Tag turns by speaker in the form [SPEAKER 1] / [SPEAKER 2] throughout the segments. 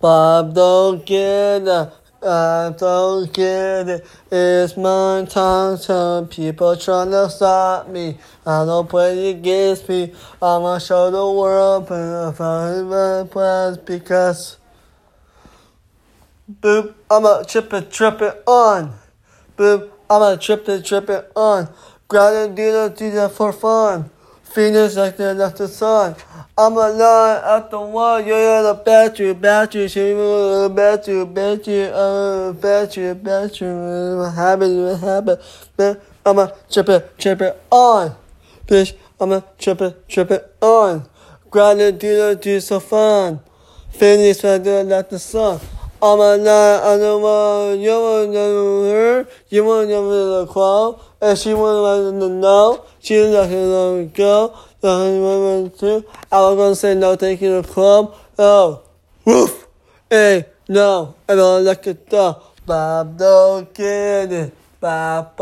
[SPEAKER 1] Bob don't get it. I don't get it. It's my time to people trying to stop me. I don't play against me. I'ma show the world, but I find my plans because. Boop, I'ma trip it, trip it on. Boop, I'ma trip it, trip it on. Do that, do that for fun. Phoenix like the left the sun. I'm a line at the one, you're the battery, battery, she will battery, battery, uh, battery, battery, what happened, what happened, man, I'ma trip it, trip it on, bitch, trip it, trip it on, do the do so fun, Phoenix like the left the sun. I'm a line at the one, you want to her, you want to the crowd, and she to know, she like to go, the was gonna say no, thank you to club. No, oh, woof, hey, no, I don't like it though. Bob don't Bob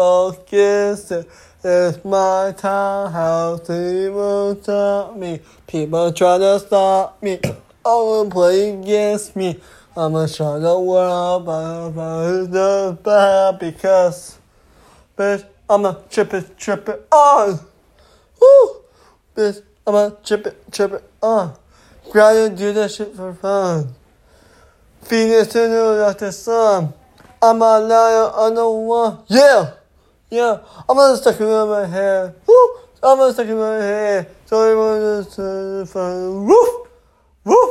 [SPEAKER 1] it. It's my townhouse, people stop me. People try to stop me. Oh, play against me. I'ma show the world about the bad because, bitch, I'ma trip it, trip it on. Woo! Bitch, I'ma trip it, trip it uh. on. Gotta do that shit for fun. Phoenix to the like the sun. I'm a lion on the one. Yeah! Yeah! I'm gonna stick it in my hair. Woo! I'm gonna stick it in my hair. So everyone just fun. Woof! Woof!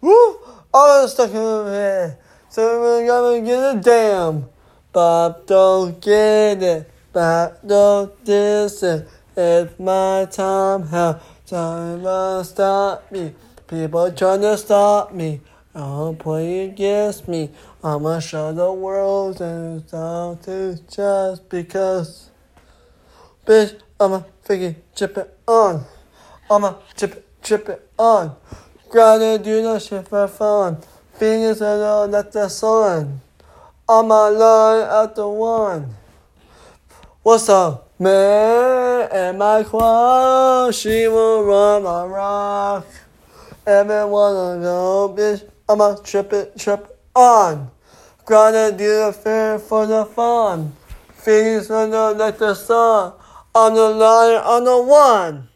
[SPEAKER 1] Woof! I'm gonna stick it in my hair. So everyone gonna get a damn. Bob don't get it. Bob don't it. It's my time, how time will stop me. People trying to stop me. Don't play against me. I'ma show the world and stop to just because. Bitch, I'ma freaking chip it on. I'ma chip it, chip it on. Gotta do the shit for fun. Fingers are all like the sun. I'ma line at the one. What's up, man? And my quad, she will run my rock. Everyone wanna go, bitch. I'ma trip it, trip on. Gotta do the fair for the fun. Feelings under like the sun. I'm the lion, I'm the one.